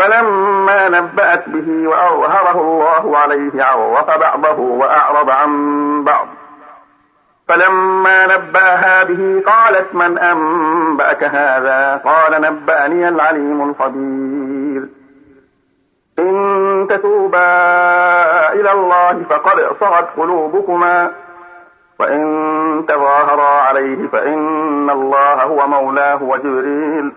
فلما نبأت به وأظهره الله عليه عرف بعضه وأعرض عن بعض. فلما نبأها به قالت من أنبأك هذا؟ قال نبأني العليم الخبير. إن تتوبا إلى الله فقد صغت قلوبكما وإن تظاهرا عليه فإن الله هو مولاه وجبريل.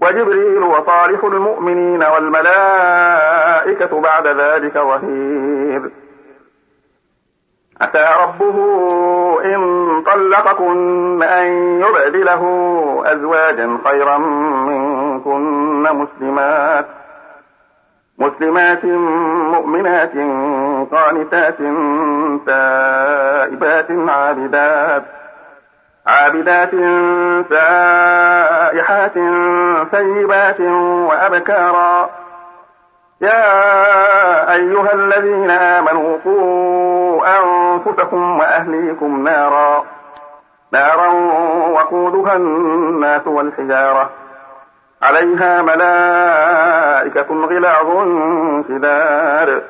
وجبريل وصالح المؤمنين والملائكة بعد ذلك ظهير أتى ربه إن طلقكن أن يبدله أزواجا خيرا منكن مسلمات. مسلمات مؤمنات قانتات تائبات عابدات. عابدات سائحات ثيبات وأبكارا. يا أيها الذين آمنوا قوا أنفسكم وأهليكم نارا. نارا وقودها الناس والحجارة. عليها ملائكة غلاظ شداد.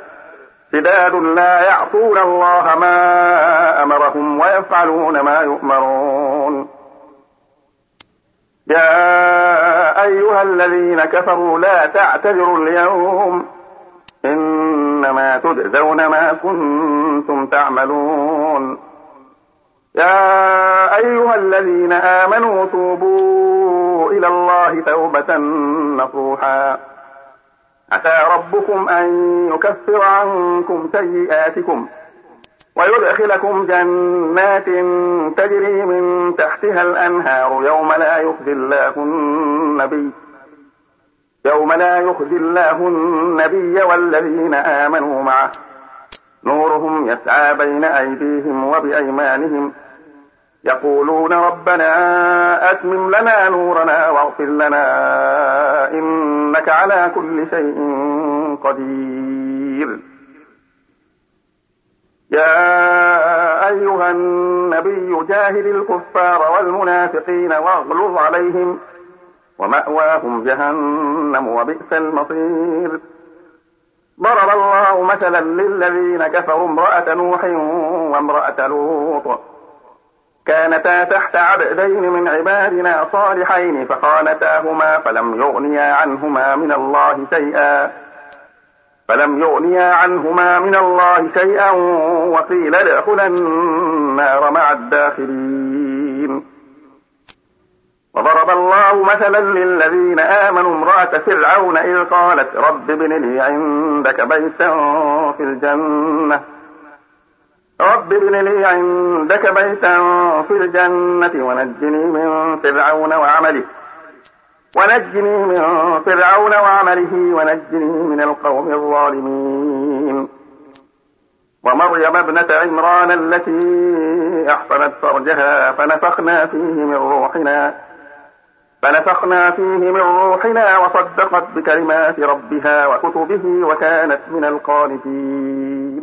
شداد لا يعصون الله ما أمرهم ويفعلون ما يؤمرون. يا أيها الذين كفروا لا تعتذروا اليوم. إنما تجزون ما كنتم تعملون. يا أيها الذين آمنوا توبوا إلى الله توبة نصوحا. عسى ربكم أن يكفر عنكم سيئاتكم ويدخلكم جنات تجري من تحتها الأنهار يوم لا يخزي الله النبي يوم لا يخزي الله النبي والذين آمنوا معه نورهم يسعى بين أيديهم وبأيمانهم يقولون ربنا أتمم لنا نورنا واغفر لنا إنك على كل شيء قدير. يا أيها النبي جاهد الكفار والمنافقين واغلظ عليهم ومأواهم جهنم وبئس المصير. ضرب الله مثلا للذين كفروا امرأة نوح وامرأة لوط. كانتا تحت عبدين من عبادنا صالحين فخانتاهما فلم يغنيا عنهما من الله شيئا. فلم يغنيا عنهما من الله شيئا وقيل ادخلا النار مع الداخلين. وضرب الله مثلا للذين آمنوا امرأة فرعون إذ قالت رب ابن لي عندك بيتا في الجنة. رب ابن لي عندك بيتا في الجنة ونجني من فرعون وعمله. ونجني من فرعون وعمله ونجني من القوم الظالمين. ومريم ابنة عمران التي أحصنت فرجها فنفخنا فيه من روحنا فنفخنا فيه من روحنا وصدقت بكلمات ربها وكتبه وكانت من القانتين.